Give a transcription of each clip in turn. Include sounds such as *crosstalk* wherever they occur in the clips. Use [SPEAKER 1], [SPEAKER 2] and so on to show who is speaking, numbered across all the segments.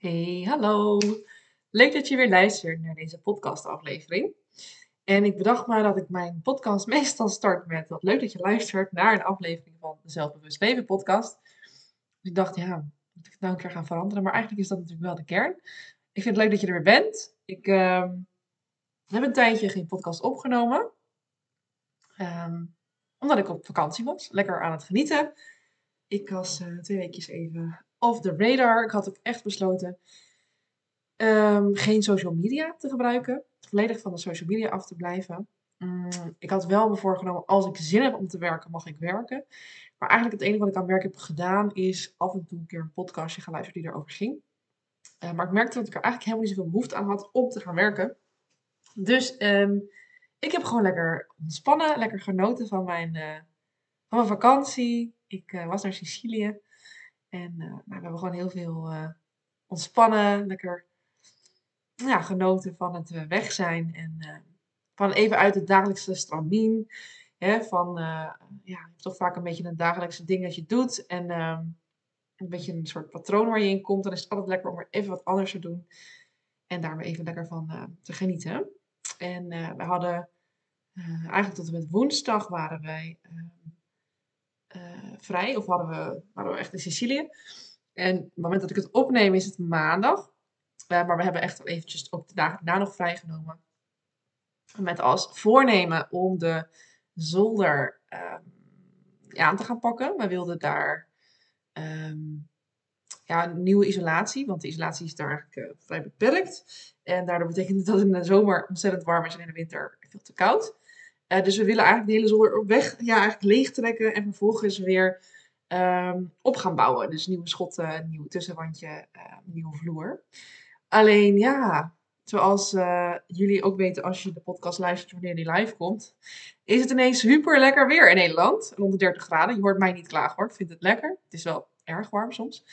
[SPEAKER 1] Hey, hallo. Leuk dat je weer luistert naar deze podcastaflevering. En ik bedacht maar dat ik mijn podcast *laughs* meestal start met wat leuk dat je luistert naar een aflevering van de Zelfbewust Leven podcast. Dus ik dacht, ja, moet ik het nou een keer gaan veranderen? Maar eigenlijk is dat natuurlijk wel de kern. Ik vind het leuk dat je er weer bent. Ik ehm, heb een tijdje geen podcast opgenomen. Ehm, omdat ik op vakantie was. Lekker aan het genieten. Ik was eh, twee weekjes even off the radar. Ik had ook echt besloten ehm, geen social media te gebruiken. Volledig van de social media af te blijven. Mm, ik had wel me voorgenomen, als ik zin heb om te werken, mag ik werken. Maar eigenlijk het enige wat ik aan werk heb gedaan, is af en toe een keer een podcastje gaan luisteren die erover ging. Uh, maar ik merkte dat ik er eigenlijk helemaal niet zoveel behoefte aan had om te gaan werken. Dus ehm, ik heb gewoon lekker ontspannen, lekker genoten van mijn, uh, van mijn vakantie. Ik uh, was naar Sicilië. En uh, nou, we hebben gewoon heel veel uh, ontspannen, lekker ja, genoten van het weg zijn. En van even uit het dagelijkse stramien. Hè, van, ja, je hebt toch vaak een beetje een dagelijkse ding dat je doet. En ehm, een beetje een soort patroon waar je in komt. Dan is het altijd lekker om er even wat anders te doen. En daar even lekker van te genieten. En we hadden eigenlijk tot en met woensdag waren wij ehm, vrij. Of hadden we, waren we echt in Sicilië. En op het moment dat ik het opneem is het maandag. Uh, maar we hebben echt eventjes ook de dagen daarna nog vrijgenomen. Met als voornemen om de zolder ja, aan te gaan pakken. We wilden daar um, ja, een nieuwe isolatie. Want de isolatie is daar eigenlijk uh, vrij beperkt. En daardoor betekent dat het in de zomer ontzettend warm is en in de winter veel te koud. Uh, dus we willen eigenlijk de hele zolder weg, ja, eigenlijk leeg trekken en vervolgens weer um, op gaan bouwen. Dus nieuwe schotten, nieuw tussenwandje, uh, nieuwe vloer. Alleen ja, zoals uh, jullie ook weten als je de podcast luistert wanneer die live komt, is het ineens super lekker weer in Nederland. Rond de 30 graden. Je hoort mij niet klagen hoor, ik vind het lekker. Het is wel erg warm soms.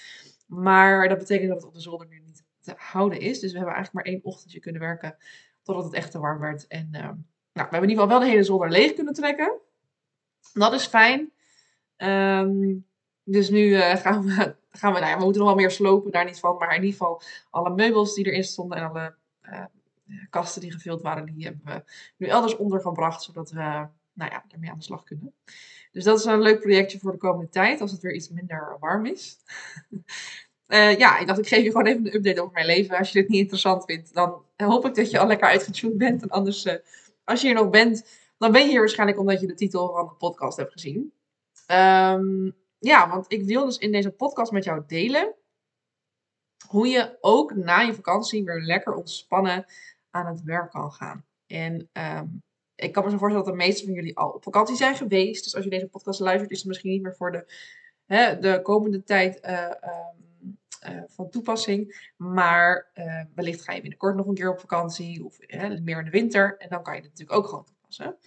[SPEAKER 1] Maar dat betekent dat het op de zolder nu niet te houden is. Dus we hebben eigenlijk maar één ochtendje kunnen werken totdat het echt te warm werd. En uh, nou, we hebben in ieder geval wel de hele zolder leeg kunnen trekken. Dat is fijn. Um, dus nu uh, gaan we, *laughs* gaan we, nou ja, we moeten nog wel meer slopen, daar niet van. Maar in ieder geval alle meubels die erin stonden en alle uh, kasten die gevuld waren, die hebben we nu elders ondergebracht. Zodat we, nou ja, ermee aan de slag kunnen. Dus dat is een leuk projectje voor de komende tijd, als het weer iets minder warm is. *laughs* Ja, ik dacht, ik geef je gewoon even een update over mijn leven. Als je dit niet interessant vindt, dan hoop ik dat je al lekker uitgetuned bent. En anders als je hier nog bent, dan ben je hier waarschijnlijk omdat je de titel van de podcast hebt gezien. Um, ja, want ik wil dus in deze podcast met jou delen hoe je ook na je vakantie weer lekker ontspannen aan het werk kan gaan. En um, ik kan me zo voorstellen dat de meeste van jullie al op vakantie zijn geweest. Dus als je deze podcast luistert, is het misschien niet meer voor de, hè, de komende tijd uh, um, uh, van toepassing. Maar uh, wellicht ga je binnenkort nog een keer op vakantie of meer in de winter. En dan kan je het natuurlijk ook gewoon toepassen.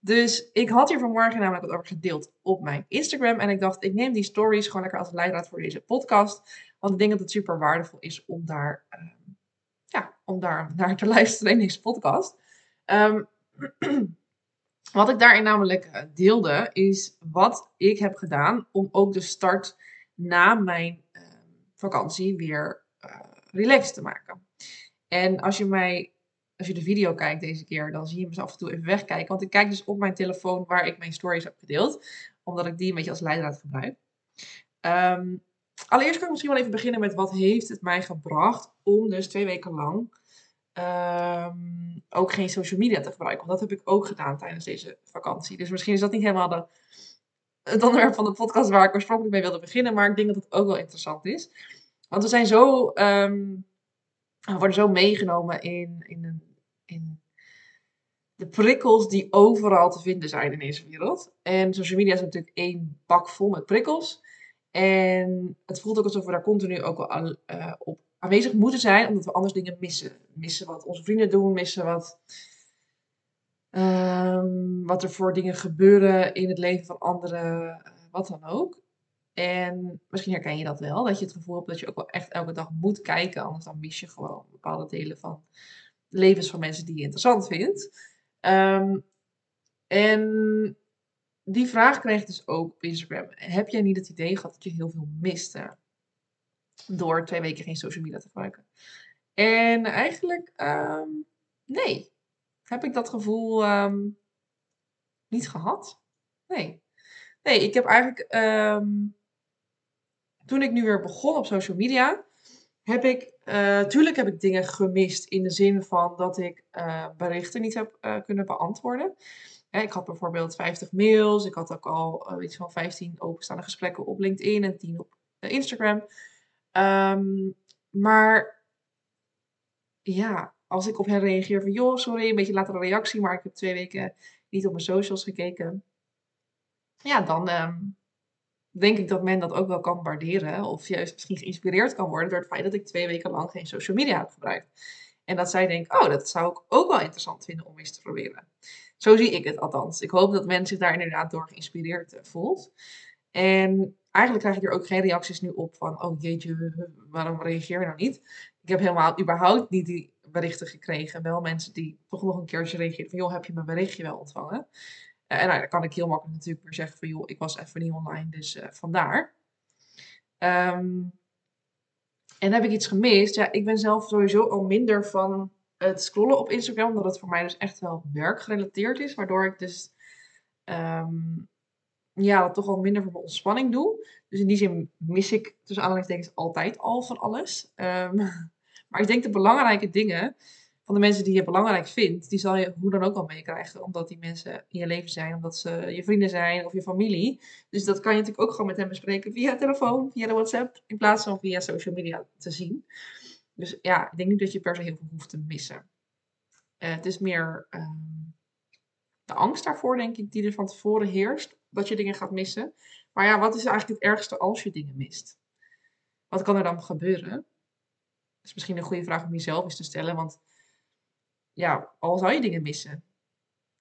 [SPEAKER 1] Dus ik had hier vanmorgen namelijk wat over gedeeld op mijn Instagram. En ik dacht, ik neem die stories gewoon lekker als leidraad voor deze podcast. Want ik denk dat het super waardevol is om daar, ja, om daar *laughs* naar te luisteren in deze podcast. Um, *clears throat* wat ik daarin namelijk eh, deelde, is wat ik heb gedaan om ook de start na mijn vakantie weer uh, relaxed te maken. En als je mij, als je de video kijkt deze keer, dan zie je me af en toe even wegkijken. Want ik kijk dus op mijn telefoon waar ik mijn stories heb gedeeld. Omdat ik die een beetje als leidraad gebruik. Um, allereerst kan ik misschien wel even beginnen met wat heeft het mij gebracht om dus twee weken lang um, ook geen social media te gebruiken. Want dat heb ik ook gedaan tijdens deze vakantie. Dus misschien is dat niet helemaal de, het onderwerp van de podcast waar ik oorspronkelijk mee wilde beginnen. Maar ik denk dat het ook wel interessant is. Want we zijn zo, we worden zo meegenomen in, in, in de prikkels die overal te vinden zijn in deze wereld. En social media is natuurlijk één bak vol met prikkels. En het voelt ook alsof we daar continu ook wel uh, op aanwezig moeten zijn, omdat we anders dingen missen. Missen wat onze vrienden doen, missen wat, um, wat er voor dingen gebeuren in het leven van anderen, eh, wat dan ook. En misschien herken je dat wel, dat je het gevoel hebt dat je ook wel echt elke dag moet kijken, anders dan mis je gewoon bepaalde delen van de levens van mensen die je interessant vindt. Um, en die vraag kreeg dus ook op Instagram. Heb jij niet het idee gehad dat je heel veel miste? Door twee weken geen social media te gebruiken. En eigenlijk, ehm, nee. Heb ik dat gevoel ehm, niet gehad? Nee. Nee, ik heb eigenlijk. ehm, toen ik nu weer begon op social media, heb ik. eh, tuurlijk heb ik dingen gemist in de zin van dat ik eh, berichten niet heb eh, kunnen beantwoorden. Hè, ik had bijvoorbeeld 50 mails. Ik had ook al iets van 15 openstaande gesprekken op LinkedIn en 10 op Instagram. Ehm, maar ja, als ik op hen reageer van joh, sorry, een beetje latere reactie, maar ik heb twee weken niet op mijn socials gekeken. Ja, dan ehm, denk ik dat men dat ook wel kan waarderen. Of juist misschien geïnspireerd kan worden door het feit dat ik twee weken lang geen social media heb gebruikt. En dat zij denken, oh, dat zou ik ook wel interessant vinden om eens te proberen. Zo zie ik het althans. Ik hoop dat men zich daar inderdaad door geïnspireerd eh, voelt. En eigenlijk krijg ik er ook geen reacties nu op van, oh jeetje, waarom reageer je nou niet? Ik heb helemaal überhaupt niet die berichten gekregen. Wel mensen die toch nog een keertje reageren van, joh, heb je mijn berichtje wel ontvangen? Eh, en nou, dan kan ik heel makkelijk natuurlijk weer zeggen van, joh, ik was even niet online, dus eh, vandaar. Ehm, en heb ik iets gemist? Ja, ik ben zelf sowieso al minder van het scrollen op Instagram, omdat het voor mij dus echt wel werkgerelateerd is, waardoor ik dus ehm, ja, toch al minder voor mijn ontspanning doe. Dus in die zin mis ik tussen aanhalingstekens altijd al van alles. Ehm, maar ik denk de belangrijke dingen van de mensen die je belangrijk vindt, die zal je hoe dan ook al meekrijgen. Omdat die mensen in je leven zijn, omdat ze je vrienden zijn of je familie. Dus dat kan je natuurlijk ook gewoon met hen bespreken via telefoon, via de WhatsApp, in plaats van via social media te zien. Dus ja, ik denk niet dat je per se heel veel hoeft te missen. Eh, het is meer ehm, de angst daarvoor, denk ik, die er van tevoren heerst. Dat je dingen gaat missen. Maar ja, wat is eigenlijk het ergste als je dingen mist? Wat kan er dan gebeuren? Is misschien een goede vraag om jezelf eens te stellen. Want ja, al zou je dingen missen.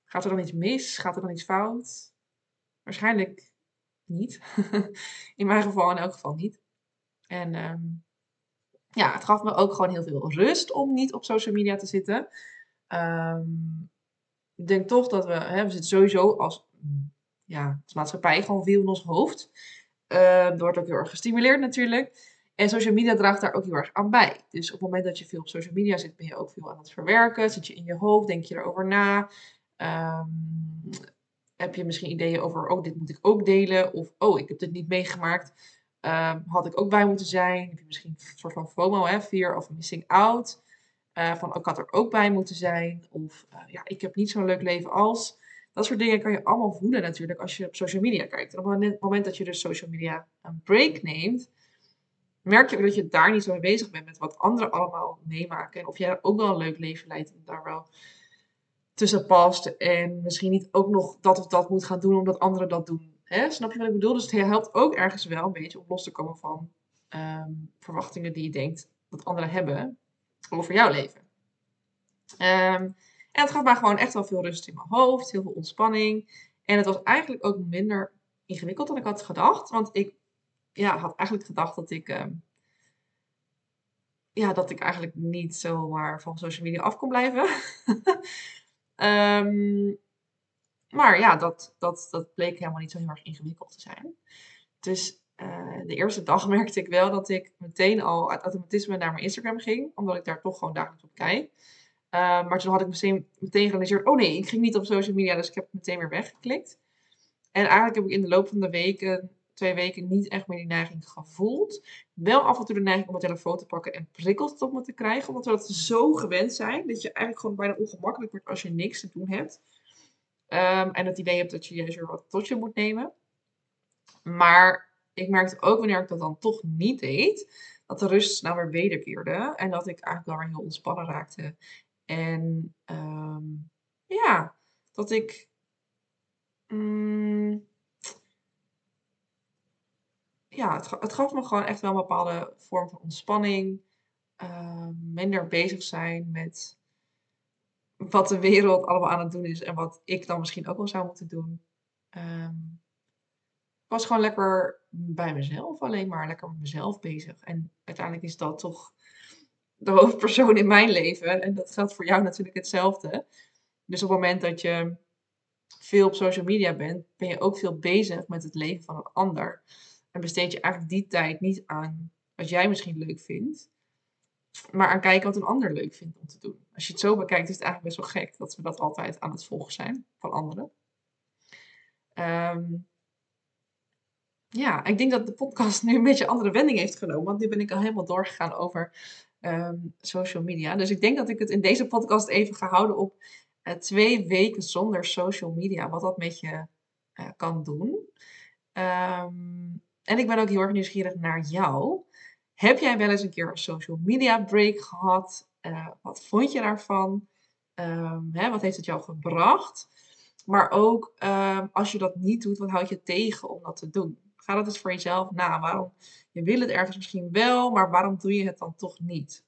[SPEAKER 1] Gaat er dan iets mis? Gaat er dan iets fout? Waarschijnlijk niet. *laughs* in mijn geval in elk geval niet. En ehm, ja, het gaf me ook gewoon heel veel rust om niet op social media te zitten. Ehm, ik denk toch dat we, hè, we zitten sowieso als, ja, als maatschappij gewoon veel in ons hoofd. Uh, wordt ook heel erg gestimuleerd natuurlijk. En social media draagt daar ook heel erg aan bij. Dus op het moment dat je veel op social media zit, ben je ook veel aan het verwerken. Zit je in je hoofd, denk je erover na. Ehm, heb je misschien ideeën over, oh, dit moet ik ook delen. Of, oh, ik heb dit niet meegemaakt. Ehm, had ik ook bij moeten zijn. Heb je misschien een soort van FOMO, hè, fear of missing out. Uh, van, oh, ik had er ook bij moeten zijn. Of, uh, ja, ik heb niet zo'n leuk leven als. Dat soort dingen kan je allemaal voelen natuurlijk als je op social media kijkt. Op het moment dat je dus social media een break neemt, merk je ook dat je daar niet zo mee bezig bent met wat anderen allemaal meemaken. En of jij ook wel een leuk leven leidt en daar wel tussen past. En misschien niet ook nog dat of dat moet gaan doen omdat anderen dat doen. Snap je wat ik bedoel? Dus het helpt ook ergens wel een beetje om los te komen van um, verwachtingen die je denkt dat anderen hebben over jouw leven. Um, en het gaf mij gewoon echt wel veel rust in mijn hoofd, heel veel ontspanning. En het was eigenlijk ook minder ingewikkeld dan ik had gedacht. Want ik ja, had eigenlijk gedacht dat ik, um, ja, dat ik eigenlijk niet zomaar van social media af kon blijven. um, *laughs* maar ja, dat, dat, dat bleek helemaal niet zo heel erg ingewikkeld te zijn. Dus uh, de eerste dag *laughs* merkte ik wel dat ik meteen al uit automatisme naar mijn Instagram ging. Omdat ik daar toch gewoon dagelijks op kijk. Uh, maar toen had ik meteen, meteen gerealiseerd, oh nee, ik ging niet op social media, dus ik heb meteen weer weggeklikt. En eigenlijk heb ik in de loop van de weken, twee weken, niet echt meer die neiging gevoeld. Wel af en toe de neiging om mijn telefoon te pakken en prikkels op me te krijgen, omdat we dat zo gewend zijn, dat je eigenlijk gewoon bijna ongemakkelijk wordt als je niks te doen hebt. Um, en het idee hebt dat je juist weer wat tot je moet nemen. Maar ik merkte ook wanneer ik dat dan toch niet deed, dat de rust snel weer wederkeerde. En dat ik eigenlijk wel heel ontspannen raakte. En um, ja, dat ik. Mm, ja, het, het, gaf me gewoon echt wel een bepaalde vorm van ontspanning. Uh, minder bezig zijn met wat de wereld allemaal aan het doen is en wat ik dan misschien ook wel zou moeten doen. Um, ik was gewoon lekker bij mezelf, alleen maar lekker met mezelf bezig. En uiteindelijk is dat toch de hoofdpersoon in mijn leven. En dat geldt voor jou natuurlijk hetzelfde. Dus op het moment dat je veel op social media bent, ben je ook veel bezig met het leven van een ander. En besteed je eigenlijk die tijd niet aan wat jij misschien leuk vindt, maar aan kijken wat een ander leuk vindt om te doen. Als je het zo bekijkt, is het eigenlijk best wel gek dat we dat altijd aan het volgen zijn van anderen. Ehm, ja, ik denk dat de podcast nu een beetje een andere wending heeft genomen. Want nu ben ik al helemaal doorgegaan over ehm, social media. Dus ik denk dat ik het in deze podcast even ga houden op uh, twee weken zonder social media. Wat dat met je uh, kan doen. Ehm, en ik ben ook heel erg nieuwsgierig naar jou. Heb jij wel eens een keer een social media break gehad? Uh, wat vond je daarvan? Um, hè, wat heeft het jou gebracht? Maar ook als je dat niet doet, wat houd je tegen om dat te doen? Ga dat eens voor jezelf na. Waarom? Je wil het ergens misschien wel, maar waarom doe je het dan toch niet?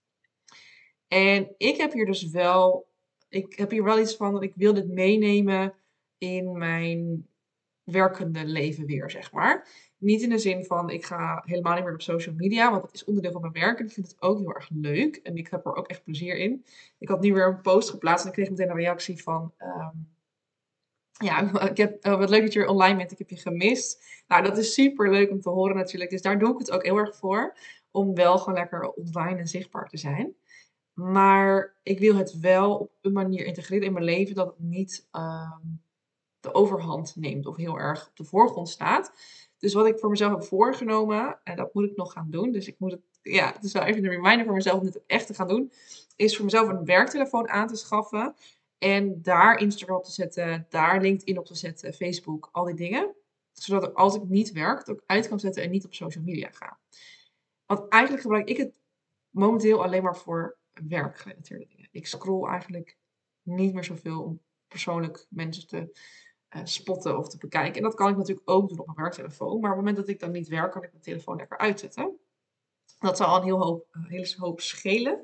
[SPEAKER 1] En ik heb hier dus wel, ik heb hier wel iets van dat ik wil dit meenemen in mijn werkende leven weer, zeg maar. Niet in de zin van ik ga helemaal niet meer op social media, want dat is onderdeel van mijn werk en ik vind het ook heel erg leuk en ik heb er ook echt plezier in. Ik had nu weer een post geplaatst en ik kreeg meteen een reactie van ehm, ja, *laughs* ik heb, uh, wat leuk dat je online bent. Ik heb je gemist. Nou, dat is super leuk om te horen natuurlijk. Dus daar doe ik het ook heel erg voor. Om wel gewoon lekker online en zichtbaar te zijn. Maar ik wil het wel op een manier integreren in mijn leven dat het niet uh, de overhand neemt of heel erg op de voorgrond staat. Dus wat ik voor mezelf heb voorgenomen, en dat moet ik nog gaan doen. Dus ik moet het, ja, het is wel even een reminder voor mezelf om dit echt te gaan doen. Is voor mezelf een werktelefoon aan te schaffen. En daar Instagram op te zetten, daar LinkedIn op te zetten, Facebook, al die dingen. Zodat ik als ik niet werk, het ook uit kan zetten en niet op social media ga. Want eigenlijk gebruik ik het momenteel alleen maar voor werkgerelateerde dingen. Ik scroll eigenlijk niet meer zoveel om persoonlijk mensen te spotten of te bekijken. En dat kan ik natuurlijk ook doen op mijn werktelefoon. Maar op het moment dat ik dan niet werk, kan ik mijn telefoon lekker uitzetten. Dat zal al een heel hoop, een hele hoop schelen.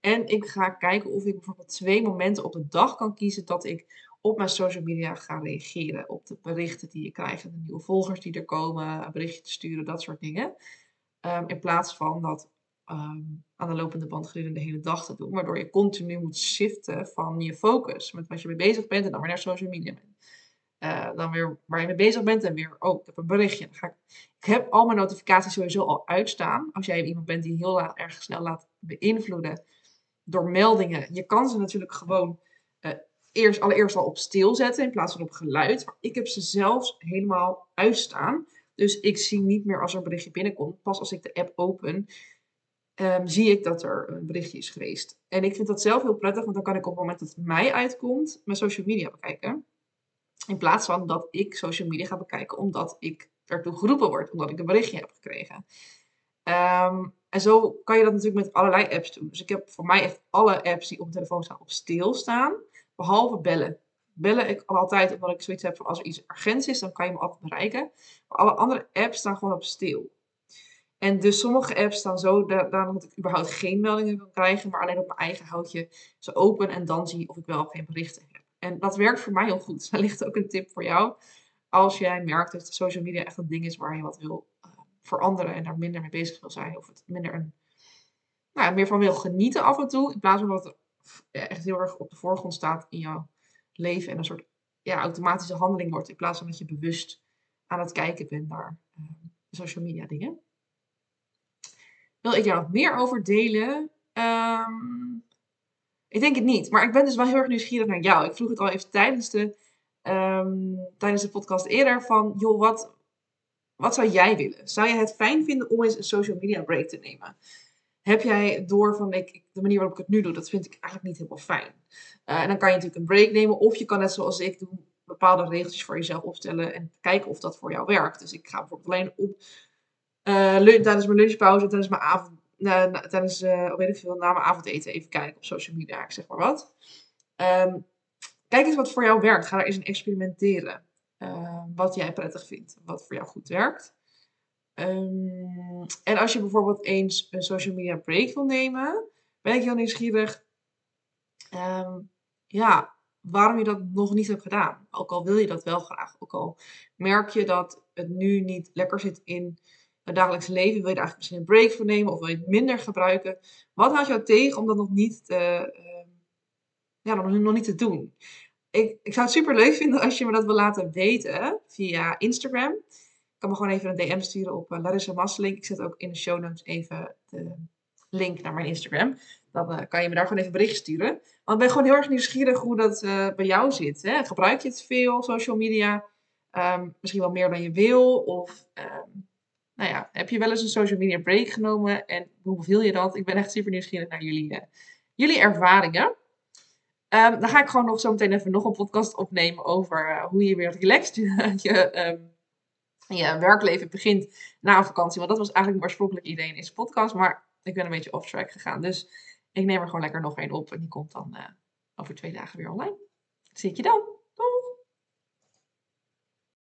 [SPEAKER 1] En ik ga kijken of ik bijvoorbeeld twee momenten op de dag kan kiezen dat ik op mijn social media ga reageren. Op de berichten die je krijgt, de nieuwe volgers die er komen, berichtje te sturen, dat soort dingen. Um, in plaats van dat um, aan de lopende band gedurende de hele dag te doen. Waardoor je continu moet shiften van je focus met wat je mee bezig bent en dan weer naar social media bent. Uh, dan weer waar je mee bezig bent en weer, oh, ik heb een berichtje. Dan ga ik, ik heb al mijn notificaties sowieso al uitstaan. Als jij iemand bent die heel erg snel laat beïnvloeden door meldingen. Je kan ze natuurlijk gewoon uh, eerst, allereerst al op stil zetten in plaats van op geluid. Maar ik heb ze zelfs helemaal uitstaan. Dus ik zie niet meer als er een berichtje binnenkomt. Pas als ik de app open, um, zie ik dat er een berichtje is geweest. En ik vind dat zelf heel prettig, want dan kan ik op het moment dat het mij uitkomt, mijn social media bekijken. In plaats van dat ik social media ga bekijken omdat ik ertoe geroepen word, omdat ik een berichtje heb gekregen. Um, en zo kan je dat natuurlijk met allerlei apps doen. Dus ik heb voor mij echt alle apps die op mijn telefoon staan op stil staan. Behalve bellen. Bellen ik altijd omdat ik zoiets heb van als er iets urgents is, dan kan je me altijd bereiken. Maar alle andere apps staan gewoon op stil. En dus sommige apps staan zo daarom dat ik überhaupt geen meldingen kan krijgen, maar alleen op mijn eigen houtje ze open en dan zie of ik wel geen berichten. En dat werkt voor mij heel goed. Dus daar ligt ook een tip voor jou. Als jij merkt dat social media echt een ding is waar je wat wil veranderen en daar minder mee bezig wil zijn. Of het minder een, nou, meer van wil genieten af en toe. In plaats van dat het echt heel erg op de voorgrond staat in jouw leven. En een soort ja, automatische handeling wordt. In plaats van dat je bewust aan het kijken bent naar uh, social media dingen. Wil ik daar nog meer over delen? Um, ik denk het niet. Maar ik ben dus wel heel erg nieuwsgierig naar jou. Ik vroeg het al even tijdens de, um, tijdens de podcast eerder van... joh, wat, wat zou jij willen? Zou je het fijn vinden om eens een social media break te nemen? Heb jij door van ik, de manier waarop ik het nu doe, dat vind ik eigenlijk niet helemaal fijn. Uh, en dan kan je natuurlijk een break nemen, of je kan net zoals ik doen, bepaalde regeltjes voor jezelf opstellen en kijken of dat voor jou werkt. Dus ik ga bijvoorbeeld alleen op uh, tijdens mijn lunchpauze, tijdens mijn avond, uh, tijdens, uh, weet ik veel, na mijn avondeten even kijken op social media, ik zeg maar wat. Um, kijk eens wat voor jou werkt. Ga daar eens in experimenteren. Ehm, wat jij prettig vindt, wat voor jou goed werkt. Um, en als je bijvoorbeeld eens een social media break wil nemen, ben ik heel nieuwsgierig. Um, ja, waarom je dat nog niet hebt gedaan. Ook al wil je dat wel graag. Ook al merk je dat het nu niet lekker zit in dagelijks leven. Wil je er eigenlijk misschien een break voor nemen of wil je het minder gebruiken? Wat houdt jou tegen om dat nog niet te, uh, ja, nog, nog niet te doen? ik, ik zou het super leuk vinden als je me dat wil laten weten via Instagram. kan me gewoon even een DM sturen op uh, Larissa Masseling. Ik zet ook in de show notes even de link naar mijn Instagram. Dan uh, kan je me daar gewoon even bericht sturen. Want ik ben gewoon heel erg nieuwsgierig hoe dat bij jou zit. Hè? Gebruik je het veel, social media? Um, misschien wel meer dan je wil? Of nou ja, heb je wel eens een social media break genomen? En hoe beviel je dat? Ik ben echt super nieuwsgierig naar jullie, jullie ervaringen. Um, dan ga ik gewoon nog zo meteen even nog een podcast opnemen over hoe je weer relaxed *laughs* je je werkleven begint na vakantie. Want dat was eigenlijk mijn oorspronkelijk idee in deze podcast. Maar ik ben een beetje off track gegaan. Dus ik neem er gewoon lekker nog één op. En die komt dan uh, over twee dagen weer online. Zie ik je dan.